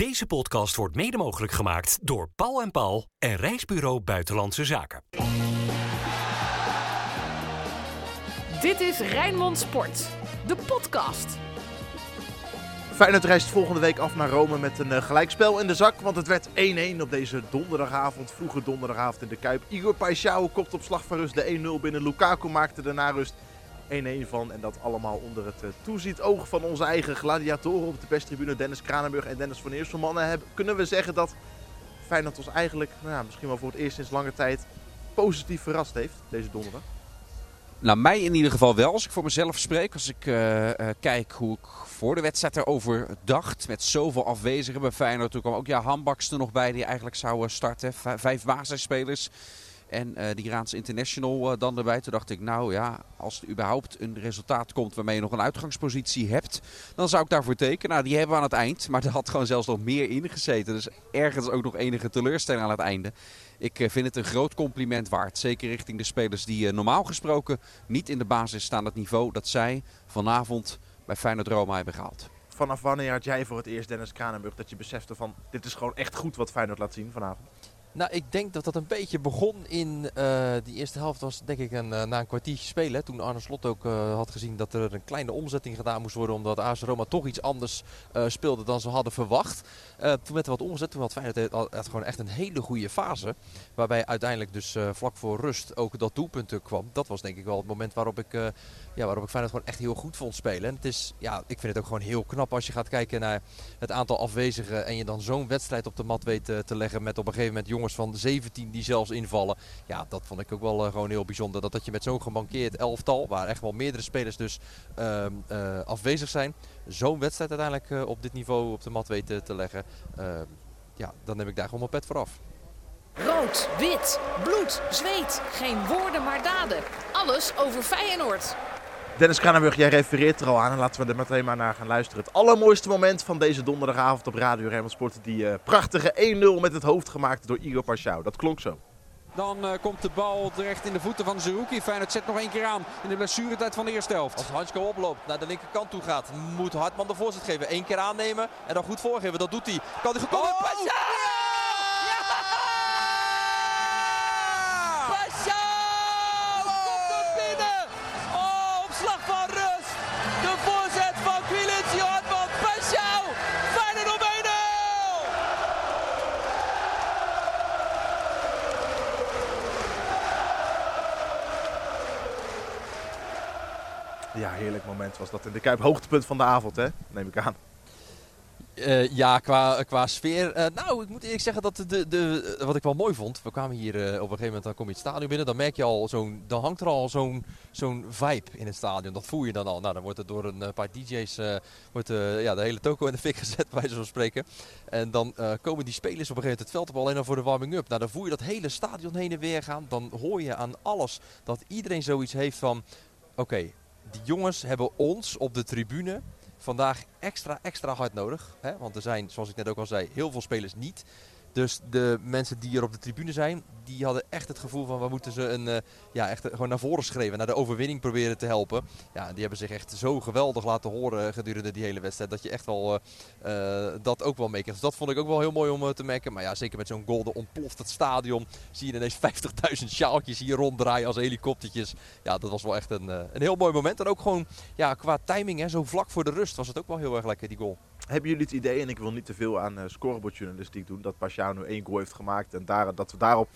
Deze podcast wordt mede mogelijk gemaakt door Paul en Paul en Reisbureau Buitenlandse Zaken. Dit is Rijnmond Sport, de podcast. Feyenoord reist volgende week af naar Rome met een uh, gelijkspel in de zak. Want het werd 1-1 op deze donderdagavond, vroege donderdagavond in de Kuip. Igor Paixão kopt op slag van rust de 1-0 binnen. Lukaku maakte de narust 1-1 van. En dat allemaal onder het uh, toeziet oog van onze eigen gladiatoren op de perstribune. Dennis Kranenburg en Dennis van Eersel. Mannen, hebben, kunnen we zeggen dat Feyenoord ons eigenlijk, nou ja, misschien wel voor het eerst sinds lange tijd, positief verrast heeft deze donderdag? Nou, mij in ieder geval wel, als ik voor mezelf spreek. Als ik uh, uh, kijk hoe ik voor de wedstrijd erover dacht. Met zoveel afwezigen bij Feyenoord. Toen kwam ook ja, Hambaks er nog bij die eigenlijk zou starten. Vijf basisspelers. En uh, die Iraanse international dan erbij. Toen dacht ik, nou ja, als er überhaupt een resultaat komt waarmee je nog een uitgangspositie hebt. Dan zou ik daarvoor tekenen. Nou, die hebben we aan het eind. Maar er had gewoon zelfs nog meer in gezeten. Dus ergens ook nog enige teleurstelling aan het einde. Ik vind het een groot compliment waard. Zeker richting de spelers die normaal gesproken niet in de basis staan. Het niveau dat zij vanavond bij Feyenoord Roma hebben gehaald. Vanaf wanneer had jij voor het eerst, Dennis Kranenburg, dat je besefte van dit is gewoon echt goed wat Feyenoord laat zien vanavond? Nou, ik denk dat dat een beetje begon in uh, die eerste helft. Was denk ik een, uh, na een kwartiertje spelen. Toen Arne Slot ook uh, had gezien dat er een kleine omzetting gedaan moest worden. Omdat AS Roma toch iets anders speelde dan ze hadden verwacht. toen werd er wat omgezet. Toen had Feyenoord gewoon echt een hele goede fase. Waarbij uiteindelijk dus vlak voor rust ook dat doelpunt kwam. Dat was denk ik wel het moment waarop ik, ja, waarop ik Feyenoord gewoon echt heel goed vond spelen. En het is, ja, ik vind het ook gewoon heel knap als je gaat kijken naar het aantal afwezigen. En je dan zo'n wedstrijd op de mat weet te leggen met op een gegeven moment jongens van 17 die zelfs invallen. Ja, dat vond ik ook wel uh, gewoon heel bijzonder. Dat, dat je met zo'n gemankeerd elftal, waar echt wel meerdere spelers dus uh, uh, afwezig zijn, zo'n wedstrijd uiteindelijk op dit niveau op de mat weten te leggen. Ehm, ja, dan neem ik daar gewoon mijn pet voor af. Rood, wit, bloed, zweet. Geen woorden maar daden. Alles over Feyenoord. Dennis Kranenburg, jij refereert er al aan en laten we er meteen maar naar gaan luisteren. Het allermooiste moment van deze donderdagavond op Radio Rijnmond Sport. Die uh, prachtige 1-0 met het hoofd gemaakt door Igor Paschau. Dat klonk zo. Dan uh, komt de bal terecht in de voeten van Zerouki. Feyenoord zet nog één keer aan in de blessuretijd van de eerste helft. Als Hansko oploopt, naar de linkerkant toe gaat, moet Hartman de voorzet geven. Eén keer aannemen en dan goed voorgeven. Dat doet hij. Kan hij gekomen? Oh! Ja, heerlijk moment was dat in de Kuip. Hoogtepunt van de avond, hè? neem ik aan. Uh, ja, qua, qua sfeer. Uh, nou, ik moet eerlijk zeggen dat de, de, wat ik wel mooi vond. We kwamen hier uh, op een gegeven moment, dan kom je het stadion binnen. Dan merk je al zo'n, dan hangt er al zo'n zo'n vibe in het stadion. Dat voel je dan al. Nou, dan wordt er door een paar DJ's wordt, ja, de hele toko in de fik gezet, bij zo spreken. En dan komen die spelers op een gegeven moment het veld op alleen al voor de warming-up. Nou, dan voel je dat hele stadion heen en weer gaan. Dan hoor je aan alles dat iedereen zoiets heeft van, oké, die jongens hebben ons op de tribune vandaag extra, extra hard nodig. Hè? Want er zijn, zoals ik net ook al zei, heel veel spelers niet. Dus de mensen die er op de tribune zijn, die hadden echt het gevoel van we moeten ze een, uh, ja, echt gewoon naar voren schreven, naar de overwinning proberen te helpen. Ja, die hebben zich echt zo geweldig laten horen gedurende die hele wedstrijd dat je echt wel uh, uh, dat ook wel meekrijgt. Dus dat vond ik ook wel heel mooi om te merken. Maar ja, zeker met zo'n goal, ontploft het stadion. Zie je ineens 50.000 sjaaltjes hier ronddraaien als helikoptertjes. Ja, dat was wel echt een, een heel mooi moment. En ook gewoon ja, qua timing, hè, zo vlak voor de rust was het ook wel heel erg lekker die goal. Hebben jullie het idee, en ik wil niet te veel aan uh, scorebordjournalistiek doen, dat Paschal nu één goal heeft gemaakt en daar, dat we daarop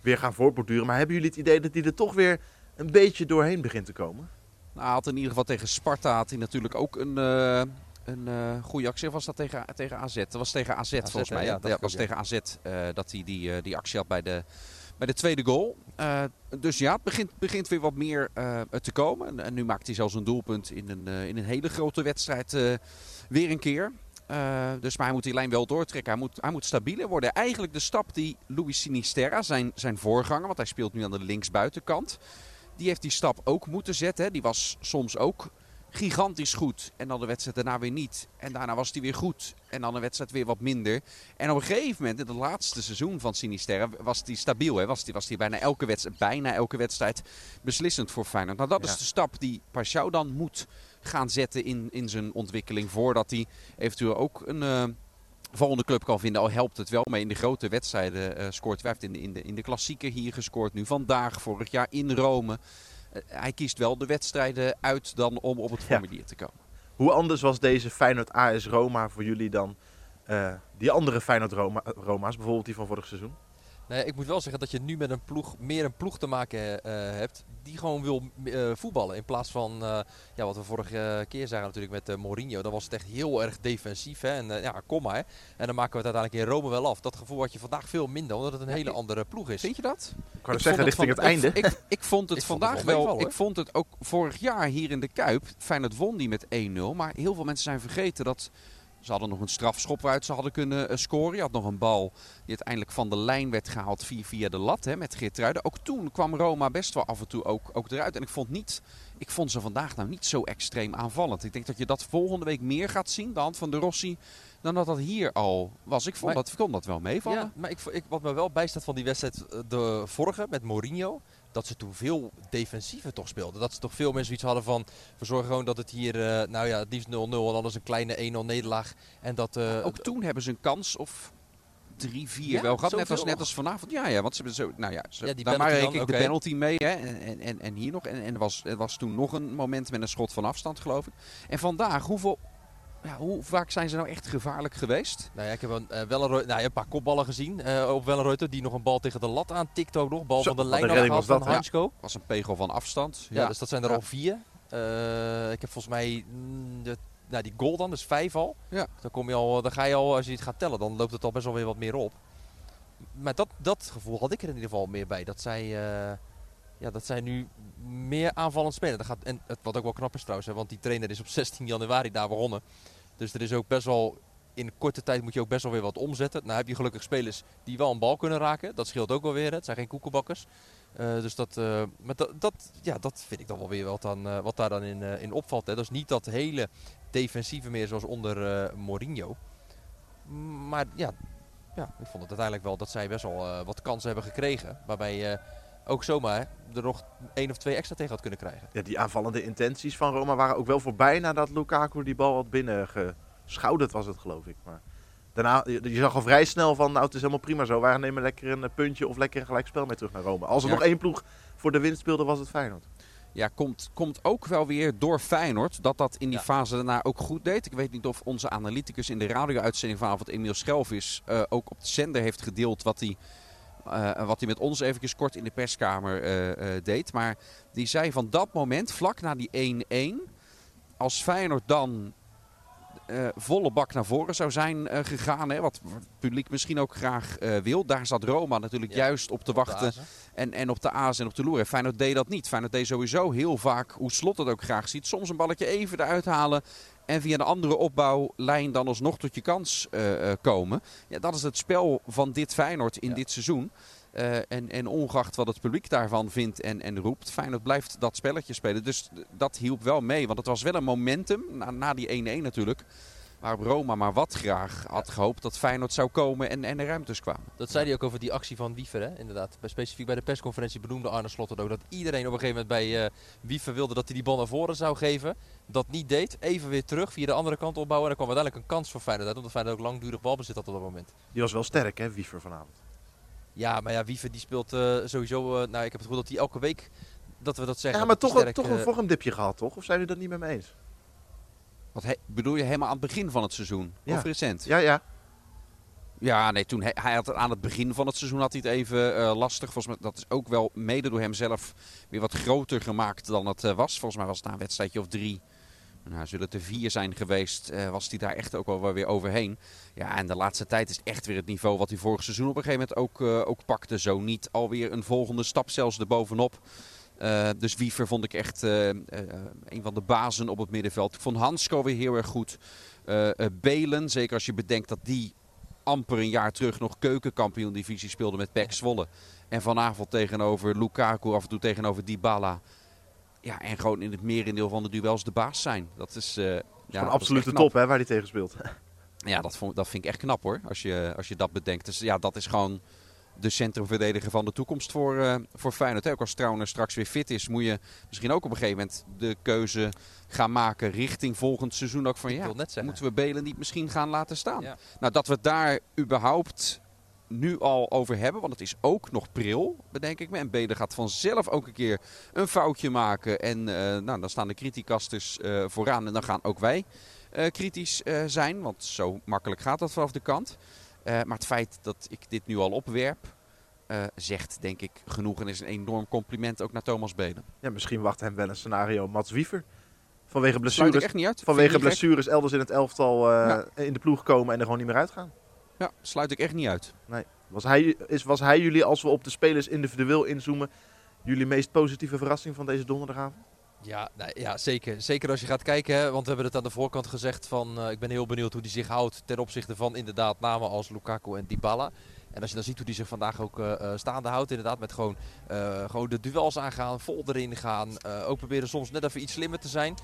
weer gaan voortborduren. Maar hebben jullie het idee dat hij er toch weer een beetje doorheen begint te komen? Nou, hij had in ieder geval tegen Sparta had hij natuurlijk ook een, uh, een uh, goede actie. Of was dat tegen, tegen AZ? Dat was tegen AZ, AZ volgens mij. Ja, dat ja, was ja. tegen AZ dat hij die, die actie had bij de, bij de tweede goal. dus ja, het begint, begint weer wat meer te komen. En, nu maakt hij zelfs een doelpunt in een, in een hele grote wedstrijd weer een keer. Dus maar hij moet die lijn wel doortrekken. Hij moet, hij moet stabieler worden. Eigenlijk de stap die Luis Sinisterra, zijn, zijn voorganger, want hij speelt nu aan de linksbuitenkant. Die heeft die stap ook moeten zetten. Die was soms ook gigantisch goed. En dan de wedstrijd daarna weer niet. En daarna was hij weer goed. En dan de wedstrijd weer wat minder. En op een gegeven moment, in het laatste seizoen van Sinisterra, was hij stabiel. Hè? Was hij was bijna, elke wedstrijd, bijna elke wedstrijd beslissend voor Feyenoord. Nou, dat ja. is de stap die Pashao dan moet gaan zetten in, in zijn ontwikkeling. Voordat hij eventueel ook een, uh, volgende club kan vinden. Al helpt het wel mee in de grote wedstrijden uh, scoort. Hij heeft in de, in, de, in de klassieker hier gescoord. Nu vandaag, vorig jaar in Rome. Hij kiest wel de wedstrijden uit dan om op het formulier te komen. Hoe anders was deze Feyenoord AS Roma voor jullie dan die andere Feyenoord Roma, Roma's, bijvoorbeeld die van vorig seizoen? Nee, ik moet wel zeggen dat je nu met een ploeg meer een ploeg te maken uh, hebt die gewoon wil uh, voetballen. In plaats van uh, ja, wat we vorige keer zagen natuurlijk met Mourinho. Dan was het echt heel erg defensief. Hè? En ja, kom maar. En dan maken we het uiteindelijk in Rome wel af. Dat gevoel had je vandaag veel minder, omdat het een hele andere ploeg is. Vind je dat? Ik kan zeggen richting het, einde. Ik, ik, ik vond het ik vandaag vond het wel. wel ik vond het ook vorig jaar hier in de Kuip. Feyenoord won die met 1-0. Maar heel veel mensen zijn vergeten dat ze hadden nog een strafschop waaruit ze hadden kunnen uh, scoren. Je had nog een bal die uiteindelijk van de lijn werd gehaald via, via de lat hè, met Geertruiden. Ook toen kwam Roma best wel af en toe ook, ook eruit. En ik vond, niet, ik vond ze vandaag nou niet zo extreem aanvallend. Ik denk dat je dat volgende week meer gaat zien, de hand van de Rossi, dan dat dat hier al was. Ik vond, maar, dat, ik vond dat wel meevallen. Ja, maar ik, ik, wat me wel bijstaat van die wedstrijd, eh, de vorige met Mourinho dat ze toen veel defensiever toch speelden. Dat ze toch veel mensen iets hadden van... we zorgen gewoon dat het hier, uh, nou ja, het liefst 0-0 en anders een kleine 1-0 nederlaag. En dat, uh, ook toen hebben ze een kans of 3-4 ja, wel gehad. Net als, net als vanavond. Ja, ja, want ze hebben zo... Nou ja, die daar maak ik de penalty mee. Hè, en, en, en hier nog. En, en er, was, er was toen nog een moment met een schot van afstand, geloof ik. En vandaag, hoeveel ja, hoe vaak zijn ze nou echt gevaarlijk geweest? Nou ja, ik heb een, uh, wel een, nou, een paar kopballen gezien uh, op Wellenreuter. Die nog een bal tegen de lat aan tikt ook nog. Bal Zo, van de lijn afgehaald van Hansko. Ja, was een pegel van afstand. Ja, ja dus dat zijn er al vier. Uh, ik heb volgens mij mm, de, nou, die goal dan, dus vijf al. Ja. Dan, kom je al, dan ga je al, als je het gaat tellen, dan loopt het al best wel weer wat meer op. Maar dat, dat gevoel had ik er in ieder geval meer bij. Dat zij, ja, dat zij nu meer aanvallend spelen. Dat gaat, en het, wat ook wel knap is trouwens, hè, want die trainer is op 16 januari daar begonnen. Dus er is ook best wel, in korte tijd moet je ook best wel weer wat omzetten. Nou heb je gelukkig spelers die wel een bal kunnen raken. Dat scheelt ook wel weer. Het zijn geen koekenbakkers. Uh, dus dat, uh, maar dat, ja, dat vind ik dan wel weer wat, dan, uh, wat daar dan in, in opvalt. Hè. Dat is niet dat hele defensieve meer zoals onder Mourinho. Maar ja, ja, ik vond het uiteindelijk wel dat zij best wel wat kansen hebben gekregen. Waarbij ook zomaar er nog één of twee extra tegen had kunnen krijgen. Ja, die aanvallende intenties van Roma waren ook wel voorbij nadat Lukaku die bal had binnengeschouderd was het geloof ik. Maar daarna, je zag al vrij snel van, nou het is helemaal prima zo. Wij nemen lekker een puntje of lekker een gelijkspel mee terug naar Roma. Als er nog één ploeg voor de winst speelde was het Feyenoord. Ja, komt, komt ook wel weer door Feyenoord dat dat in die fase daarna ook goed deed. Ik weet niet of onze analyticus in de radio-uitzending vanavond, Emiel Schelvis, uh, ook op de zender heeft gedeeld wat hij uh, wat hij met ons even kort in de perskamer uh, uh, deed. Maar die zei van dat moment, vlak na die 1-1, als Feyenoord dan volle bak naar voren zou zijn gegaan. Hè, wat het publiek misschien ook graag wil. Daar zat Roma natuurlijk ja, juist op te wachten. En, en op de aas en op de loer. En Feyenoord deed dat niet. Feyenoord deed sowieso heel vaak, hoe Slot het ook graag ziet. Soms een balletje even eruit halen. En via een andere opbouwlijn dan alsnog tot je kans uh, komen. Ja, dat is het spel van dit Feyenoord in dit seizoen. Uh, en, en ongeacht wat het publiek daarvan vindt en, en roept, Feyenoord blijft dat spelletje spelen. Dus dat hielp wel mee, want het was wel een momentum, na, na die 1-1 natuurlijk, waarop Roma maar wat graag had gehoopt dat Feyenoord zou komen en, en de ruimtes kwamen. Dat zei hij ook over die actie van Wiever, hè? inderdaad. Bij, specifiek bij de persconferentie benoemde Arne Slot ook. Dat iedereen op een gegeven moment bij uh, Wiever wilde dat hij die bal naar voren zou geven. Dat niet deed. Even weer terug via de andere kant opbouwen. En dan kwam uiteindelijk een kans voor Feyenoord uit. Omdat Feyenoord ook langdurig balbezit had op dat moment. Die was wel sterk hè, Wiever vanavond. Ja, maar ja, Wiever die speelt uh, sowieso... Uh, nou, ik heb het gevoel dat hij elke week dat we dat zeggen. Ja, maar toch, sterk, toch een vormdipje gehad, toch? Of zijn jullie dat niet met me eens? Wat he, bedoel je helemaal aan het begin van het seizoen? Ja. Of recent? Ja, ja. Ja, nee, toen hij, hij had aan het begin van het seizoen had hij het even uh, lastig. Volgens mij, dat is ook wel mede door hemzelf weer wat groter gemaakt dan het uh, was. Volgens mij was het na een wedstrijdje of drie. Nou, zullen het er vier zijn geweest, uh, was hij daar echt ook wel weer overheen. Ja, en de laatste tijd is echt weer het niveau wat hij vorig seizoen op een gegeven moment ook, ook pakte. Zo niet alweer een volgende stap zelfs erbovenop. Uh, dus Wiever vond ik echt uh, uh, een van de bazen op het middenveld. Ik vond Hansko weer heel erg goed. Belen, zeker als je bedenkt dat die amper een jaar terug nog keukenkampioen divisie speelde met PEC Zwolle. En vanavond tegenover Lukaku, af en toe tegenover Dybala. Ja, en gewoon in het merendeel van de duels de baas zijn. Dat is, uh, ja, een absolute top hè, waar hij tegen speelt. Ja, dat, vond, dat vind ik echt knap hoor, als je, als je dat bedenkt. Dus ja, dat is gewoon de centrumverdediger van de toekomst voor, uh, voor Feyenoord. Ook als Trauner straks weer fit is, moet je misschien ook op een gegeven moment de keuze gaan maken richting volgend seizoen. Ook van ja, moeten we Belen niet misschien gaan laten staan? Nou, dat we daar überhaupt nu al over hebben. Want het is ook nog pril, bedenk ik me. En Belen gaat vanzelf ook een keer een foutje maken. En uh, nou, dan staan de criticasters uh, vooraan. En dan gaan ook wij uh, kritisch zijn. Want zo makkelijk gaat dat vanaf de kant. Maar het feit dat ik dit nu al opwerp. zegt denk ik genoeg en is een enorm compliment ook naar Thomas Belen. Ja, misschien wacht hem wel een scenario Mats Wiever. Vanwege blessures, echt niet uit. Vanwege blessures elders in het elftal in de ploeg komen en er gewoon niet meer uitgaan. Ja, sluit ik echt niet uit. Nee. Was hij, is, was hij jullie, als we op de spelers individueel inzoomen, jullie meest positieve verrassing van deze donderdagavond? Ja, nou, ja zeker. Zeker als je gaat kijken, hè, want we hebben het aan de voorkant gezegd van uh, ik ben heel benieuwd hoe hij zich houdt ten opzichte van inderdaad namen als Lukaku en Dybala. En als je dan ziet hoe hij zich vandaag ook uh, staande houdt, inderdaad, met gewoon, uh, gewoon de duels aangaan, vol erin gaan. ook proberen soms net even iets slimmer te zijn.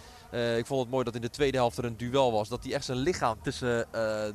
ik vond het mooi dat in de tweede helft er een duel was. Dat hij echt zijn lichaam tussen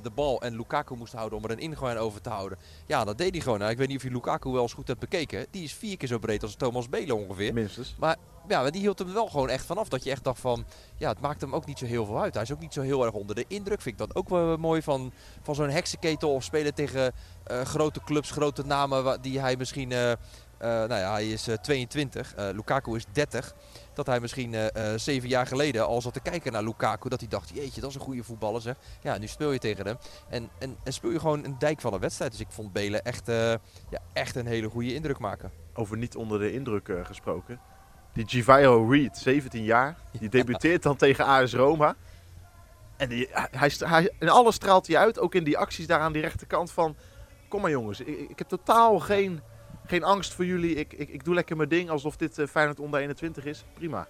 de bal en Lukaku moest houden om er een ingooi over te houden. Ja, dat deed hij gewoon. Nou, ik weet niet of je Lukaku wel eens goed hebt bekeken. Die is vier keer zo breed als Thomas Belen ongeveer. Minstens. Maar ja, die hield hem wel gewoon echt vanaf. Dat je echt dacht van, ja, het maakt hem ook niet zo heel veel uit. Hij is ook niet zo heel erg onder de indruk. Vind ik dat ook wel mooi van, van zo'n heksenketel of spelen tegen uh, grote clubs, grote namen die hij misschien... Uh, uh, nou ja, hij is 22, Lukaku is 30. Dat hij misschien zeven jaar geleden al zat te kijken naar Lukaku. Dat hij dacht, jeetje, dat is een goede voetballer zeg. Ja, nu speel je tegen hem. En, en, en speel je gewoon een dijk van een wedstrijd. Dus ik vond Belen echt, ja, echt een hele goede indruk maken. Over niet onder de indruk gesproken. Die Givaio Reed, 17 jaar, die debuteert dan tegen AS Roma. En die, hij, hij, in alles straalt hij uit, ook in die acties daar aan die rechterkant van... Kom maar jongens, ik, ik heb totaal geen, geen angst voor jullie. Ik, ik, ik doe lekker mijn ding alsof dit uh, Feyenoord onder 21 is. Prima.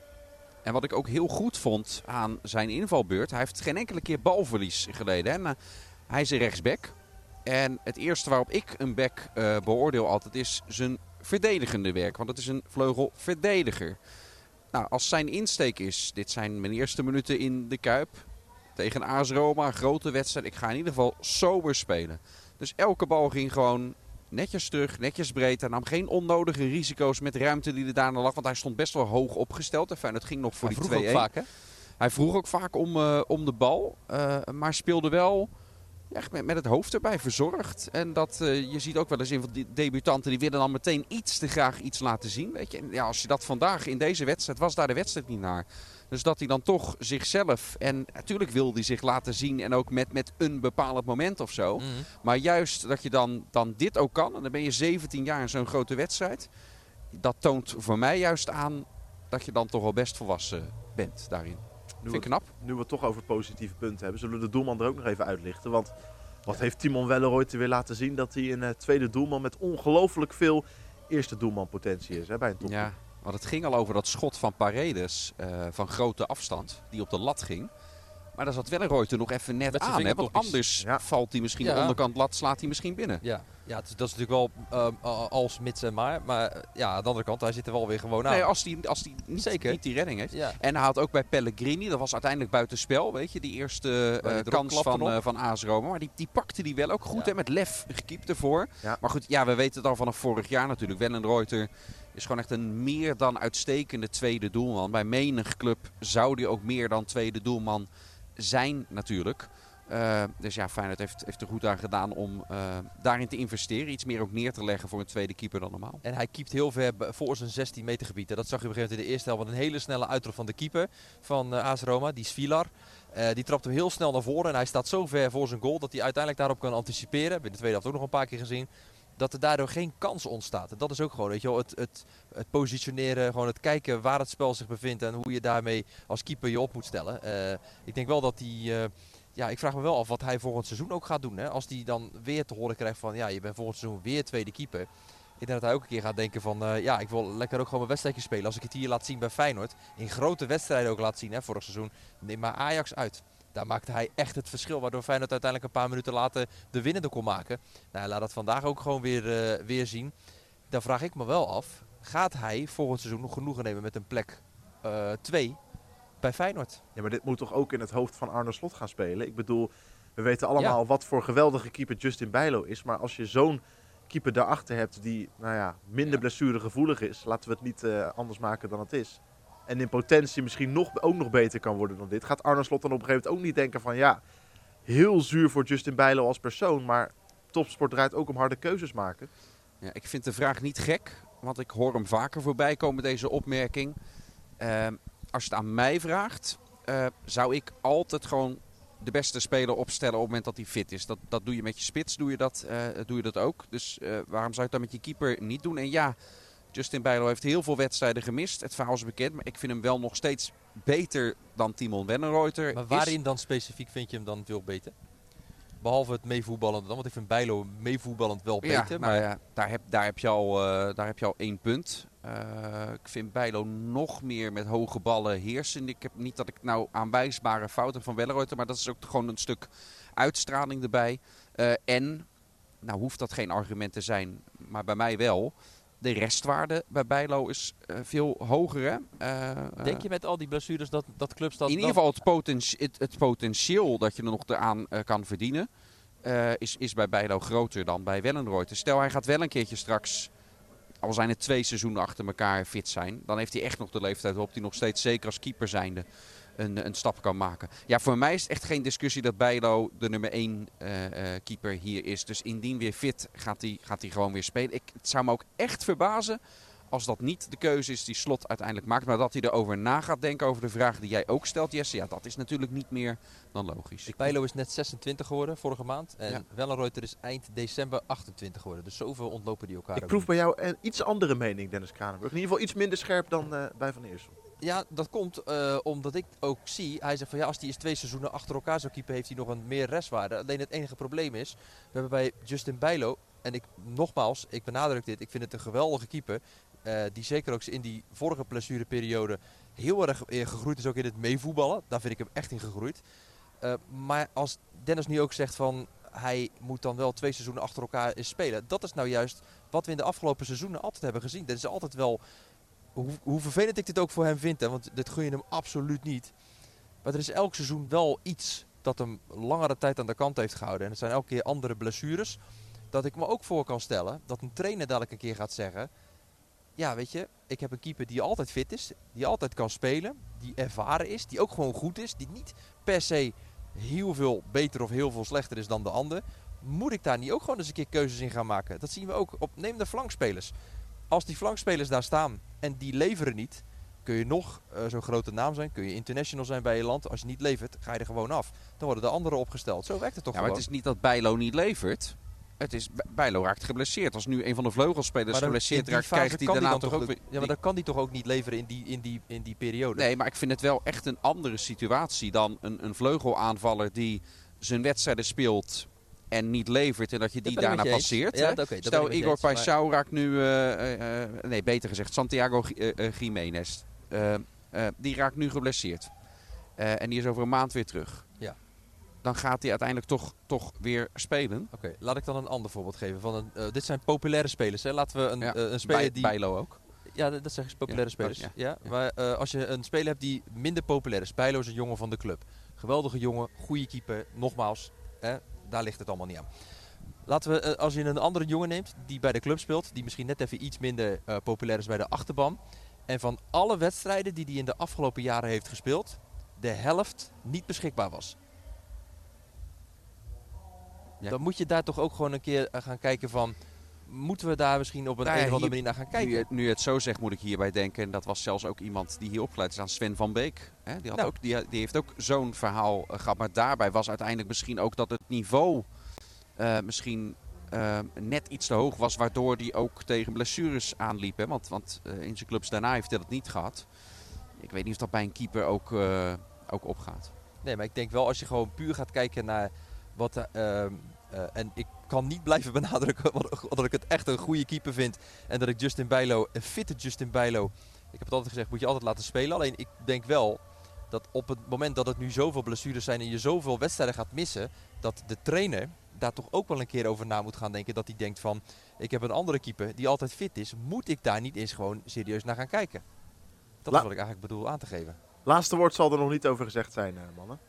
En wat ik ook heel goed vond aan zijn invalbeurt, hij heeft geen enkele keer balverlies geleden. Hè? Maar hij is een rechtsback. En het eerste waarop ik een back uh, beoordeel altijd is zijn verdedigende werk. Want het is een vleugelverdediger. Nou, als zijn insteek is, dit zijn mijn eerste minuten in de Kuip. Tegen AS Roma, grote wedstrijd. Ik ga in ieder geval sober spelen. Dus elke bal ging gewoon netjes terug, netjes breed. Hij nam geen onnodige risico's met ruimte die er daarna lag. Want hij stond best wel hoog opgesteld. En fijn, het ging nog voor hij die 2 vaak, hè? Hij vroeg ook vaak om, uh, om de bal. Uh, maar speelde wel echt met, met het hoofd erbij verzorgd. En dat, uh, je ziet ook wel eens in van die debutanten die willen dan meteen iets te graag iets laten zien. Weet je? En ja, als je dat vandaag in deze wedstrijd was daar de wedstrijd niet naar. Dus dat hij dan toch zichzelf, en natuurlijk wil hij zich laten zien en ook met, met een bepaald moment of zo. Mm. Maar juist dat je dan, dan dit ook kan, en dan ben je 17 jaar in zo'n grote wedstrijd. Dat toont voor mij juist aan dat je dan toch wel best volwassen bent daarin. Nu Vind ik knap. Nu we het toch over positieve punten hebben, zullen we de doelman er ook nog even uitlichten. Want wat heeft Timon Welleroy weer laten zien? Dat hij een uh, tweede doelman met ongelooflijk veel eerste doelmanpotentie is hè, bij een top. Ja, want het ging al over dat schot van Paredes uh, van grote afstand, die op de lat ging. Maar daar zat Welleroy er nog even net aan. Hè? Want anders ja. valt hij misschien ja. de onderkant lat, slaat hij misschien binnen. Ja, ja dat is natuurlijk wel uh, als mits en maar. Maar uh, ja, aan de andere kant, hij zit er wel weer gewoon aan. Nee, als hij als die niet, Zeker. niet die redding heeft. Ja. En hij had ook bij Pellegrini, dat was uiteindelijk buitenspel, weet je. Die eerste uh, kans van, van AS Roma. Maar die, die pakte die wel ook goed, hè, met lef gekiept ervoor. Maar goed, ja, we weten het al vanaf vorig jaar natuurlijk. Wellenreuter is gewoon echt een meer dan uitstekende tweede doelman. Bij menig club zou die ook meer dan tweede doelman zijn natuurlijk. Uh, dus ja, Feyenoord heeft, heeft er goed aan gedaan om uh, daarin te investeren. Iets meer ook neer te leggen voor een tweede keeper dan normaal. En hij keept heel ver voor zijn 16 meter gebied. Dat zag je op een gegeven moment in de eerste helft. Een hele snelle uitrol van de keeper van uh, AS Roma, die Svilar. die trapt hem heel snel naar voren en hij staat zo ver voor zijn goal dat hij uiteindelijk daarop kan anticiperen. In de tweede helft ook nog een paar keer gezien dat er daardoor geen kans ontstaat. En dat is ook gewoon weet je wel, het, het, het positioneren, gewoon het kijken waar het spel zich bevindt en hoe je daarmee als keeper je op moet stellen. Uh, ik denk wel dat hij, uh, ja, ik vraag me wel af wat hij volgend seizoen ook gaat doen. Hè? Als hij dan weer te horen krijgt van, ja, je bent volgend seizoen weer tweede keeper. Ik denk dat hij ook een keer gaat denken van, uh, ja, ik wil lekker ook gewoon mijn wedstrijdje spelen. Als ik het hier laat zien bij Feyenoord, in grote wedstrijden ook laat zien, hè, vorig seizoen, neem maar Ajax uit. Daar maakte hij echt het verschil. Waardoor Feyenoord uiteindelijk een paar minuten later de winnende kon maken. Nou, laat dat vandaag ook gewoon weer, uh, weer zien. Dan vraag ik me wel af. Gaat hij volgend seizoen nog genoegen nemen met een plek 2 uh, bij Feyenoord? Ja, maar dit moet toch ook in het hoofd van Arne Slot gaan spelen? Ik bedoel, we weten allemaal ja. wat voor geweldige keeper Justin Bijlo is. Maar als je zo'n keeper daarachter hebt die nou ja, minder Ja. blessuregevoelig is. Laten we het niet eh, anders maken dan het is. En in potentie misschien nog, ook nog beter kan worden dan dit. Gaat Arne Slot dan op een gegeven moment ook niet denken van ja, heel zuur voor Justin Bijlo als persoon. Maar topsport draait ook om harde keuzes maken. Ja, ik vind de vraag niet gek, want ik hoor hem vaker voorbij komen, deze opmerking. Ehm, als je het aan mij vraagt, eh, zou ik altijd gewoon de beste speler opstellen op het moment dat hij fit is. Dat, dat doe je met je spits, doe je dat, eh, doe je dat ook. Dus eh, waarom zou je dan met je keeper niet doen? En ja, Justin Bijlo heeft heel veel wedstrijden gemist. Het verhaal is bekend, maar ik vind hem wel nog steeds beter dan Timon Wennerreuter. Maar is. waarin dan specifiek vind je hem dan veel beter? Behalve het meevoetballende dan, want ik vind Bijlo meevoetballend wel beter. Ja, maar maar ja, daar, heb, daar, heb je al, eh, daar heb je al één punt. Eh, ik vind Bijlo nog meer met hoge ballen heersen. Ik heb niet dat ik nou aanwijsbare fouten van Welleroyter, maar dat is ook gewoon een stuk uitstraling erbij. Eh, en, nou hoeft dat geen argument te zijn, maar bij mij wel. De restwaarde bij Bijlo is eh, veel hoger. Hè? Eh, eh, denk je met al die blessures dat, dat clubs dat in ieder geval het, het, het potentieel dat je er nog eraan eh, kan verdienen, eh, is, is bij Bijlo groter dan bij Wellenreuter. Stel hij gaat wel een keertje straks, al zijn het twee seizoenen achter elkaar fit zijn, dan heeft hij echt nog de leeftijd waarop hij nog steeds zeker als keeper zijnde een, een stap kan maken. Ja, voor mij is het echt geen discussie dat Bijlo de nummer één eh, eh, keeper hier is. Dus indien weer fit gaat hij, gaat hij gewoon weer spelen. Ik, het zou me ook echt verbazen als dat niet de keuze is die Slot uiteindelijk maakt. Maar dat hij erover na gaat denken over de vraag die jij ook stelt, Jesse. Ja, dat is natuurlijk niet meer dan logisch. Bijlo is net 26 geworden vorige maand. En Ja. Wellenreuter is eind december 28 geworden. Dus zoveel ontlopen die elkaar Ik proef bij jou een iets andere mening, Dennis Kranenburg. In ieder geval iets minder scherp dan eh, bij Van Eersel. Ja, dat komt eh, omdat ik ook zie. Hij zegt van ja, als hij eens twee seizoenen achter elkaar zou keepen, heeft hij nog een meer restwaarde. Alleen het enige probleem is, we hebben bij Justin Bijlo, en ik nogmaals, ik benadruk dit, ik vind het een geweldige keeper. eh, die zeker ook in die vorige blessureperiode heel erg gegroeid is ook in het meevoetballen. Daar vind ik hem echt in gegroeid. Eh, maar als Dennis nu ook zegt van hij moet dan wel twee seizoenen achter elkaar spelen. Dat is nou juist wat we in de afgelopen seizoenen altijd hebben gezien. Dat is altijd wel hoe, vervelend ik dit ook voor hem vind, hè, want dit gun je hem absoluut niet. Maar er is elk seizoen wel iets dat hem langere tijd aan de kant heeft gehouden. En het zijn elke keer andere blessures. Dat ik me ook voor kan stellen dat een trainer dadelijk een keer gaat zeggen... Ja, weet je, ik heb een keeper die altijd fit is, die altijd kan spelen, die ervaren is, die ook gewoon goed is, die niet per se heel veel beter of heel veel slechter is dan de ander. Moet ik daar niet ook gewoon eens een keer keuzes in gaan maken? Dat zien we ook op neem de flankspelers. Als die flankspelers daar staan en die leveren niet, kun je nog eh, zo'n grote naam zijn, kun je international zijn bij je land. Als je niet levert, ga je er gewoon af. Dan worden de anderen opgesteld. Zo werkt het toch Ja, maar gewoon. het is niet dat Bijlo niet levert. Het is, Bijlo raakt geblesseerd. Als nu een van de vleugelspelers geblesseerd raakt, krijgt hij daarna dan toch ook de-. Ja, maar dan kan die toch ook niet leveren in die, in die, in die periode. Nee, maar ik vind het wel echt een andere situatie dan een, een vleugelaanvaller die zijn wedstrijden speelt en niet levert en dat je die daarna passeert. Ja, Stel, Igor Paixão raakt nu, eh, eh, eh, nee beter gezegd, Santiago Jiménez. Die raakt nu geblesseerd. En die is over een maand weer terug. Ja. Dan gaat hij uiteindelijk toch, toch weer spelen. Oké, laat ik dan een ander voorbeeld geven. Van een, dit zijn populaire spelers. Hè. Laten we een, Ja, een speler Bij, die... Bijlo ook. Ja, dat dat zeggen ze populaire Ja, spelers. ja, Ja. Maar als je een speler hebt die minder populair is. Bijlo is een jongen van de club. Geweldige jongen, goede keeper. Nogmaals, hè, daar ligt het allemaal niet aan. Laten we, eh, als je een andere jongen neemt die bij de club speelt. Die misschien net even iets minder eh, populair is bij de achterban. En van alle wedstrijden die hij in de afgelopen jaren heeft gespeeld. De helft niet beschikbaar was. Ja. Dan moet je daar toch ook gewoon een keer eh, gaan kijken van... Moeten we daar misschien op een, Nou ja, een of andere manier naar gaan kijken? Nu, het zo zegt, moet ik hierbij denken. En dat was zelfs ook iemand die hier opgeleid is aan Sven van Beek. Hè? Die, had Nou. ook, die, die heeft ook zo'n verhaal eh, gehad. Maar daarbij was uiteindelijk misschien ook dat het niveau eh, misschien eh, net iets te hoog was. Waardoor hij ook tegen blessures aanliep. Hè? Want, want in zijn clubs daarna heeft hij dat niet gehad. Ik weet niet of dat bij een keeper ook, ook opgaat. Nee, maar ik denk wel als je gewoon puur gaat kijken naar wat. eh, ehm, eh, en ik kan niet blijven benadrukken wat- dat ik het echt een goede keeper vind. En dat ik Justin Bijlo, een fitte Justin Bijlo. Ik heb het altijd gezegd, moet je altijd laten spelen. Alleen ik denk wel dat op het moment dat het nu zoveel blessures zijn en je zoveel wedstrijden gaat missen, dat de trainer daar toch ook wel een keer over na moet gaan denken. Dat hij denkt van, ik heb een andere keeper die altijd fit is. Moet ik daar niet eens gewoon serieus naar gaan kijken? Dat La- is wat ik eigenlijk bedoel aan te geven. Laatste woord zal er nog niet over gezegd zijn, eh, mannen.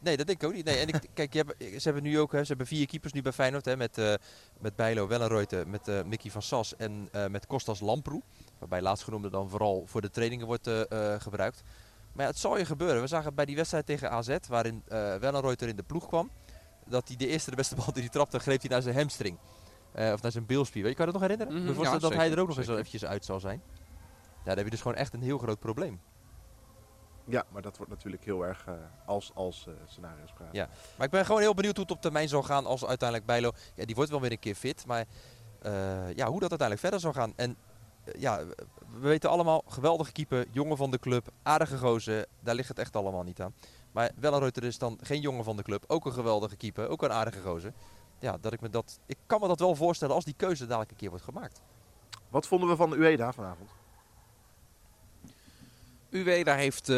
Nee, dat denk ik ook niet. Nee, en ik, kijk, je hebt, ze hebben nu ook hè, ze hebben vier keepers nu bij Feyenoord. Hè, met, uh, met Bijlo, Wellenreuter, met uh, Mickey van Sas en uh, met Kostas Lamproe. Waarbij laatstgenoemde dan vooral voor de trainingen wordt gebruikt. Maar ja, het zal je gebeuren. We zagen bij die wedstrijd tegen AZ, waarin Wellenreuter in de ploeg kwam. Dat hij de eerste de beste bal die hij trapte, greep hij naar zijn hamstring. of naar zijn beelspier. Weet je, kan je dat nog herinneren? Mm -hmm, ja, dat zeker, hij er ook nog eens eventjes uit zal zijn. Ja, dan heb je dus gewoon echt een heel groot probleem. Ja, maar dat wordt natuurlijk heel erg uh, als, als uh, scenario's praten. Ja, maar ik ben gewoon heel benieuwd hoe het op termijn zal gaan als uiteindelijk Bijlo... Ja, die wordt wel weer een keer fit, maar uh, ja, hoe dat uiteindelijk verder zal gaan. En ja, we weten allemaal, geweldige keeper, jongen van de club, aardige gozer. Daar ligt het echt allemaal niet aan. Maar Wellenreuter is dan geen jongen van de club, ook een geweldige keeper, ook een aardige gozer. Ja, dat ik me dat... Ik kan me dat wel voorstellen als die keuze dadelijk een keer wordt gemaakt. Wat vonden we van de UEDA vanavond? Ueda heeft uh,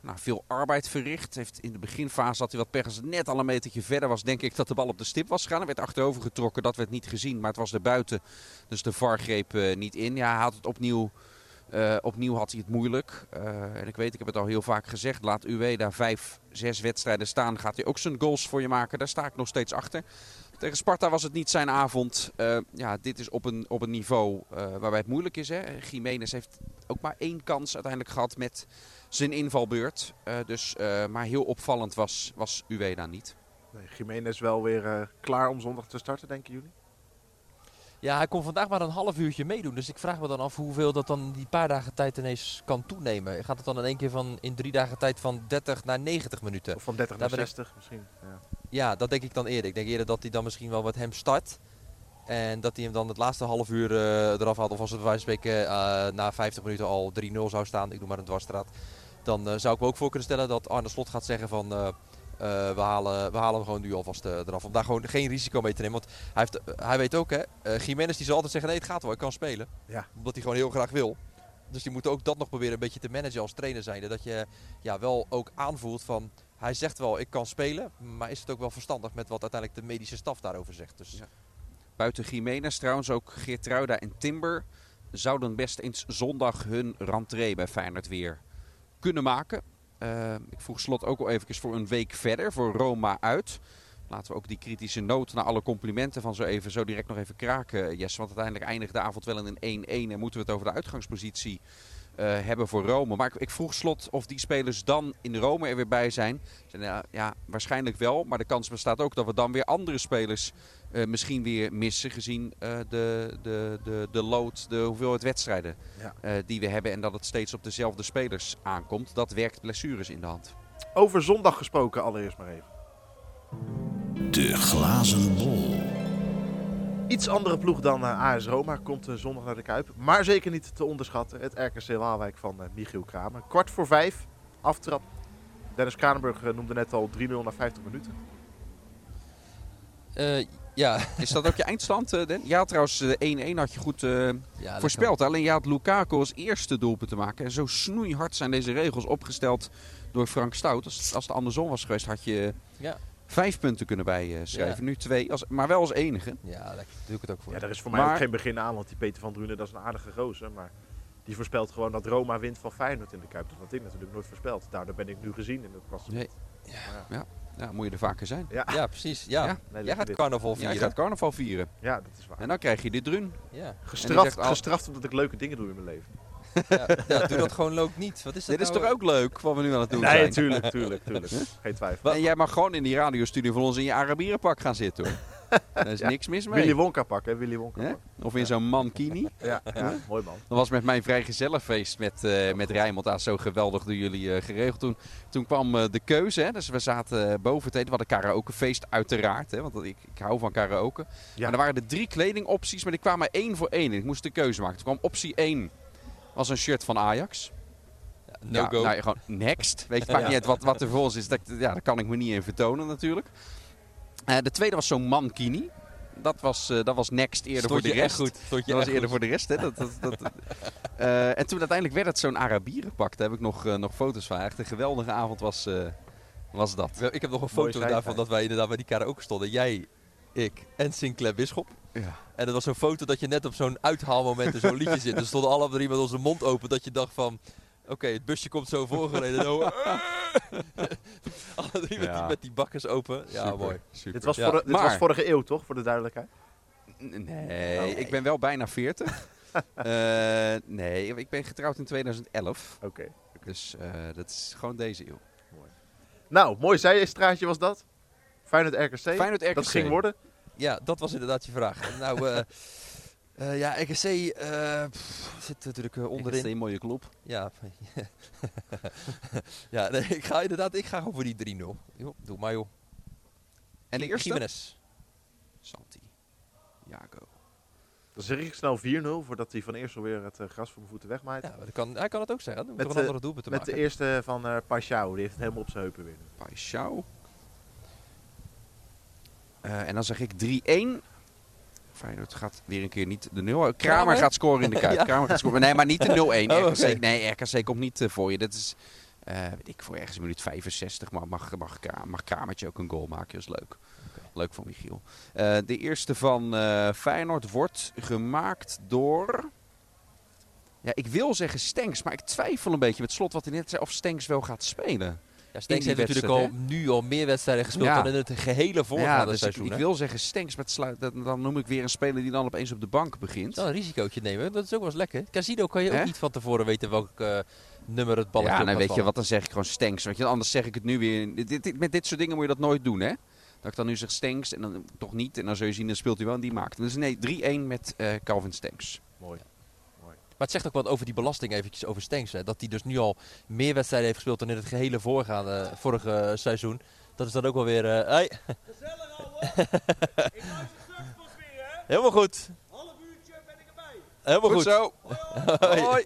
nou, veel arbeid verricht. Heeft in de beginfase had hij wat pech. net al een metertje verder was, denk ik dat de bal op de stip was gegaan. Er werd achterover getrokken, dat werd niet gezien. Maar het was er buiten, dus de VAR greep uh, niet in. Ja, hij had het opnieuw, uh, opnieuw had hij het moeilijk. en ik weet, ik heb het al heel vaak gezegd. Laat Ueda vijf, zes wedstrijden staan. Gaat hij ook zijn goals voor je maken. Daar sta ik nog steeds achter. Tegen Sparta was het niet zijn avond. Uh, ja, dit is op een, op een niveau uh, waarbij het moeilijk is. Hè. Jiménez heeft ook maar één kans uiteindelijk gehad met zijn invalbeurt. Uh, dus, maar heel opvallend was, was Ueda niet. Nee, Jiménez wel weer klaar om zondag te starten, denken jullie? Ja, hij kon vandaag maar een half uurtje meedoen. Dus ik vraag me dan af hoeveel dat dan die paar dagen tijd ineens kan toenemen. Gaat het dan in één keer van in drie dagen tijd van 30 naar 90 minuten? Of van 30 Daar naar 60 ik... misschien. Ja. Ja, dat denk ik dan eerder. Ik denk eerder dat hij dan misschien wel met hem start. En dat hij hem dan het laatste half uur uh, eraf had. Of als het bij wijze van spreken uh, na 50 minuten al 3-0 zou staan. Ik noem maar een dwarsstraat. Dan uh, zou ik me ook voor kunnen stellen dat Arne Slot gaat zeggen van... We, halen, we halen hem gewoon nu alvast eraf. Om daar gewoon geen risico mee te nemen. Want hij, heeft, hij weet ook, hè, Jiménez die zal altijd zeggen: nee, het gaat wel, ik kan spelen. Ja. Omdat hij gewoon heel graag wil. Dus die moet ook dat nog proberen een beetje te managen als trainer zijnde. Dat je ja, wel ook aanvoelt van. Hij zegt wel, ik kan spelen. Maar is het ook wel verstandig met wat uiteindelijk de medische staf daarover zegt. Dus. Buiten Jiménez trouwens ook Geertruida en Timber. Zouden best eens zondag hun rentree bij Feyenoord weer kunnen maken. Uh, ik vroeg Slot ook al even voor een week verder, voor Roma uit. Laten we ook die kritische noot naar alle complimenten van zo even zo direct nog even kraken, Jesse. Want uiteindelijk eindigt de avond wel in een 1-1 en moeten we het over de uitgangspositie hebben voor Rome. Maar ik, ik, vroeg Slot of die spelers dan in Rome er weer bij zijn. Ja, ja, waarschijnlijk wel. Maar de kans bestaat ook dat we dan weer andere spelers uh, misschien weer missen. Gezien uh, de, de, de, de lood, de hoeveelheid wedstrijden ja. uh, die we hebben. En dat het steeds op dezelfde spelers aankomt. Dat werkt blessures in de hand. Over zondag gesproken allereerst maar even. De glazen bol. Iets andere ploeg dan AS Roma komt zondag naar de Kuip. Maar zeker niet te onderschatten. Het RKC Waalwijk van Michiel Kramer. Kwart voor vijf, aftrap. Dennis Kranenburg noemde net al 3-0 na 50 minuten. Uh, ja. Is dat ook je eindstand, uh, Den? Ja, trouwens, 1-1 uh, had je goed uh, ja, voorspeld. Alleen je had Lukaku als eerste doelpunt te maken. En zo snoeihard zijn deze regels opgesteld door Frank Stout. Als, als het andersom was geweest, had je ja. Vijf punten kunnen bijschrijven. Nu twee, als, maar wel als enige. Ja, daar doe ik het ook voor. Ja, daar is voor mij ook geen begin aan, want die Peter van Drunen, dat is een aardige gozer. Maar die voorspelt gewoon dat Roma wint van Feyenoord in de Kuip. Dat had ik natuurlijk nooit voorspeld. Daardoor ben ik nu gezien in het klassement. Nee. Ja. ja. Ja, moet je er vaker zijn. Ja, ja precies. Ja. ja. Nee, Jij gaat carnaval vieren. Jij gaat carnaval vieren. Ja, dat is waar. En dan krijg je dit drun. Ja. Gestraft, zegt, gestraft omdat ik leuke dingen doe in mijn leven. Ja, ja, doe dat gewoon leuk niet. Wat is dat Dit nou? is toch ook leuk wat we nu aan het doen nee, zijn? Nee, tuurlijk, tuurlijk, tuurlijk. Geen twijfel. En jij mag gewoon in die radiostudio van ons in je Arabierenpak gaan zitten hoor. Daar is ja. niks mis mee. Willy Wonka pak, hè? Willy Wonka pak. Of in zo'n mankini. Ja, ja, mooi man. Dat was met mijn vrijgezellenfeest met, uh, met Rijnmond daar zo geweldig door jullie uh, geregeld. Toen, toen kwam uh, de keuze, hè? dus we zaten boven het eten. We hadden karaokefeest uiteraard, hè? want ik, ik hou van karaoke. Ja. En er waren er drie kledingopties, maar die kwamen één voor één. Ik moest de keuze maken. Toen kwam optie 1 was een shirt van Ajax. No ja, go. Nou, gewoon next. Weet je, maakt niet uit wat, wat er volgens is. Dat, ja, daar kan ik me niet in vertonen natuurlijk. Uh, de tweede was zo'n mankini. Dat was, uh, dat was next eerder Stond voor de rest. Goed. dat was eerder goed. voor de rest. Hè? Dat, dat, dat, uh, en toen uiteindelijk werd het zo'n Arabierenpak. Daar heb ik nog, nog foto's van. Echt een geweldige avond was, was dat. Ik heb nog een foto daarvan dat wij inderdaad bij die karaoke stonden. Jij, ik en Sinclair Bisschop. Ja. En dat was zo'n foto dat je net op zo'n uithaalmoment in zo'n liedje zit. Er stonden alle drie met onze mond open. Dat je dacht van... Oké, het busje komt zo voorgereden. zo. Alle drie met, die, met die bakkers open. Ja, Super, mooi. Super. Dit was, Ja, voor, dit maar- was vorige eeuw, toch? Voor de duidelijkheid. Nee, ik ben wel bijna 40. Eh, nee, ik ben getrouwd in 2011. Oké. Dus eh, dat is gewoon deze eeuw. Nou, mooi zijstraatje was dat. Feyenoord RKC. Feyenoord RKC. Dat ging worden. Ja, dat was inderdaad je vraag. nou, eh, eh, ja, RKC eh, zit natuurlijk eh, onderin. is een mooie club. Ja, ja nee, ik ga inderdaad, ik ga gewoon voor die 3-0. Joh, doe maar joh. En de eerste? Jimenez. Santi. Jago. Dan zeg ik snel 4-0, voordat hij van eerst alweer het gras voor mijn voeten wegmaait. Ja, maar dat kan, hij kan het ook zeggen. Dan moet Met, een andere doelpunt te Met maken. de eerste van eh Pashao, die heeft het helemaal op zijn heupen weer. Paixão. Eh, en dan zeg ik 3-1. Feyenoord gaat weer een keer niet de 0. Kramer, Kramer? gaat scoren in de Kuip. Ja. Kramer gaat scoren. Nee, maar niet de 0-1. Oh, oké. Nee, RKC komt niet eh, voor je. Dat is, eh, weet ik, voor ergens in minuut 65. Maar mag, mag, mag Kramertje ook een goal maken. Dat is leuk. Leuk van Michiel. De eerste van Feyenoord wordt gemaakt door... Ja, ik wil zeggen Stenks, maar ik twijfel een beetje met slot wat hij net zei of Stenks wel gaat spelen. Ja, Stenks heeft natuurlijk al, nu al meer wedstrijden gespeeld Ja. dan in het gehele voorgaande dus ik, seizoen. ik hè? wil zeggen Stenks, met sluit, dat- dan noem ik weer een speler die dan opeens op de bank begint. Dan een risicootje nemen, dat is ook wel eens lekker. Casino kan je ook niet van tevoren weten welk eh, nummer het balletje ja, nou gaat weet je wat, dan zeg ik gewoon Stenks. Want je, anders zeg ik het nu weer. Dit, dit- met dit soort dingen moet je dat nooit doen, hè? Dat ik dan nu zeg Stenks en dan toch niet. En dan zul je zien, dan speelt hij wel en die maakt. Dus nee, 3-1 met eh, Calvin Stenks. Mooi. Maar het zegt ook wat over die belasting eventjes over Stenks. Hè. Dat hij dus nu al meer wedstrijden heeft gespeeld dan in het gehele voorgaande, vorige eh, seizoen. Dat is dan ook wel weer... eh hey. Helemaal goed. Half uurtje ben ik erbij. Helemaal goed. zo. Hoi. Hoi.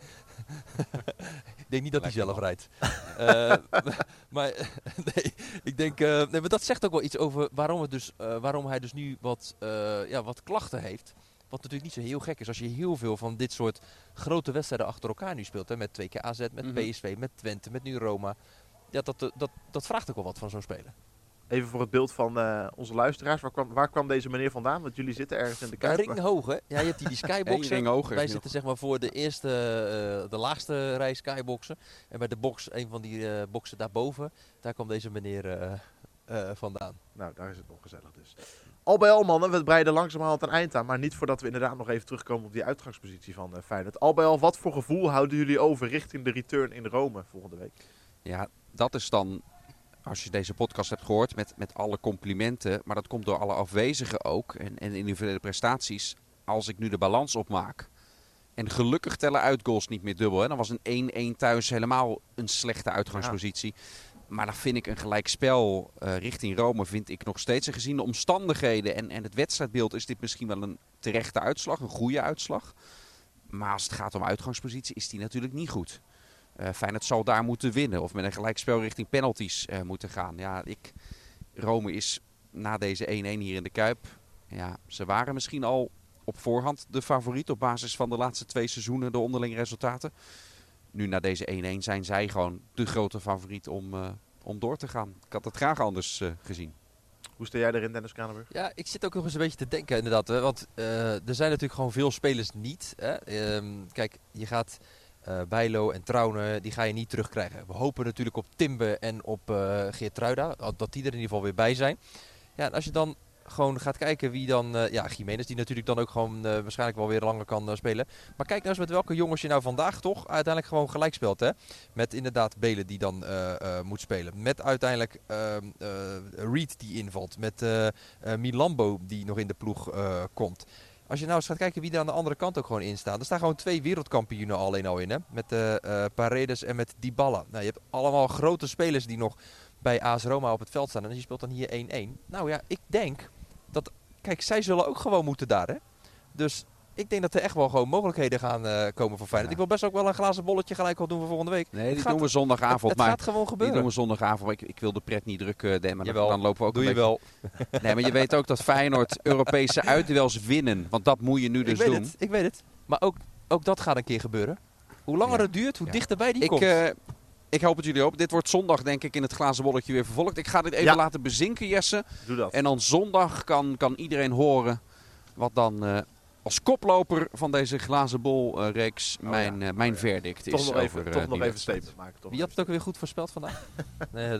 Ik denk niet dat hij zelf rijdt. Eh, maar nee, ik denk, eh, nee, maar dat zegt ook wel iets over waarom, het dus, eh, waarom hij dus nu wat, eh, ja, wat klachten heeft. Wat natuurlijk niet zo heel gek is als je heel veel van dit soort grote wedstrijden achter elkaar nu speelt. Hè, met twee keer AZ, met Mhm. PSV, met Twente, met nu Roma. Ja, dat, eh, dat, dat vraagt ook wel wat van zo'n speler. Even voor het beeld van eh, onze luisteraars. Waar kwam, waar kwam deze meneer vandaan? Want jullie zitten ergens in de Ja, Kuip. ring hoog, hè? Ja, je hebt die, die skyboxen. Eén ring hoger Wij zitten zeg maar voor de eerste, eh, de laagste rij skyboxen. En bij de box, een van die eh, boxen daarboven, daar kwam deze meneer eh, vandaan. Nou, daar is het nog gezellig dus. Al bij al, mannen, we breiden langzamerhand een eind aan. Maar niet voordat we inderdaad nog even terugkomen op die uitgangspositie van eh Feyenoord. Al bij al, wat voor gevoel houden jullie over richting de return in Rome volgende week? Ja, dat is dan, als je deze podcast hebt gehoord, met, met alle complimenten. Maar dat komt door alle afwezigen ook. En, en individuele prestaties. Als ik nu de balans opmaak. En gelukkig tellen uitgoals niet meer dubbel. Hè. Dan was een 1-1 thuis helemaal een slechte uitgangspositie. Maar dan vind ik een gelijkspel eh richting Rome vind ik nog steeds. En gezien de omstandigheden en, en het wedstrijdbeeld is dit misschien wel een terechte uitslag. Een goede uitslag. Maar als het gaat om uitgangspositie is die natuurlijk niet goed. Eh Feyenoord zal daar moeten winnen. Of met een gelijkspel richting penalties eh, moeten gaan. Ja, ik, Rome is na deze 1-1 hier in de Kuip. Ja, ze waren misschien al op voorhand de favoriet op basis van de laatste twee seizoenen, de onderlinge resultaten. Nu na deze 1-1 zijn zij gewoon de grote favoriet om, eh, om door te gaan. Ik had het graag anders eh, gezien. Hoe sta jij erin, Dennis Kranenburg? Ja, ik zit ook nog eens een beetje te denken inderdaad. Hè, want eh, er zijn natuurlijk gewoon veel spelers niet. Hè. Ehm, kijk, je gaat eh Bijlo en Trouwne, die ga je niet terugkrijgen. We hopen natuurlijk op Timbe en op eh Geert Truida, dat die er in ieder geval weer bij zijn. Ja, en als je dan gewoon gaat kijken wie dan... eh, ja, Jiménez die natuurlijk dan ook gewoon eh, waarschijnlijk wel weer langer kan eh, spelen. Maar kijk nou eens met welke jongens je nou vandaag toch uiteindelijk gewoon gelijk speelt. Hè? Met inderdaad Belen die dan moet spelen. Met uiteindelijk ehm, eh, Reed die invalt. Met Milambo die nog in de ploeg komt. Als je nou eens gaat kijken wie er aan de andere kant ook gewoon in staan. Er staan gewoon twee wereldkampioenen alleen al in. Hè? Met eh, Paredes en met Dybala. Nou, je hebt allemaal grote spelers die nog bij AS Roma op het veld staan. En je speelt dan hier 1-1. Nou ja, ik denk dat... Kijk, zij zullen ook gewoon moeten daar. Hè? Dus ik denk dat er echt wel gewoon mogelijkheden gaan eh, komen voor Feyenoord. Ja. Ik wil best ook wel een glazen bolletje gelijk al doen voor volgende week. Nee, Het die gaat- doen we zondagavond. Het, het maar gaat gewoon die gebeuren. doen we zondagavond. Maar ik, ik wil de pret niet drukken, Dan, maar dan, Jawel, dan lopen we ook Doe een je beetje... wel. Nee, maar je weet ook dat Feyenoord Europese uitduels winnen. Want dat moet je nu dus ik weet doen. het, ik weet het. Maar ook, ook dat gaat een keer gebeuren. Hoe langer Ja. het duurt, hoe Ja. dichterbij die Ik, komt. eh, ik hoop het jullie ook. Dit wordt zondag denk ik in het glazen bolletje weer vervolgd. Ik ga dit even Ja. laten bezinken, Jesse. Doe dat. En dan zondag kan, kan iedereen horen wat dan eh, als koploper van deze glazen bol eh, reeks mijn, ja. eh, mijn verdict Toch is nog over even, toch nog even statement maken. Toch Wie had het ook weer goed voorspeld vandaag? nee,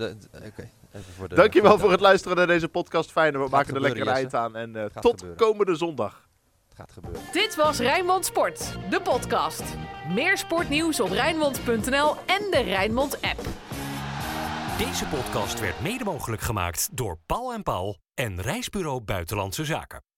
oké. Even voor de. Dankjewel voor het luisteren naar deze podcast. Fijn, we Gaat maken er lekker eind aan. En eh, tot gebeuren. komende zondag. Het gaat gebeuren. Dit was Rijnmond Sport, de podcast. Meer sportnieuws op Rijnmond.nl en de Rijnmond app. Deze podcast werd mede mogelijk gemaakt door Paul en Paul en Reisbureau Buitenlandse Zaken.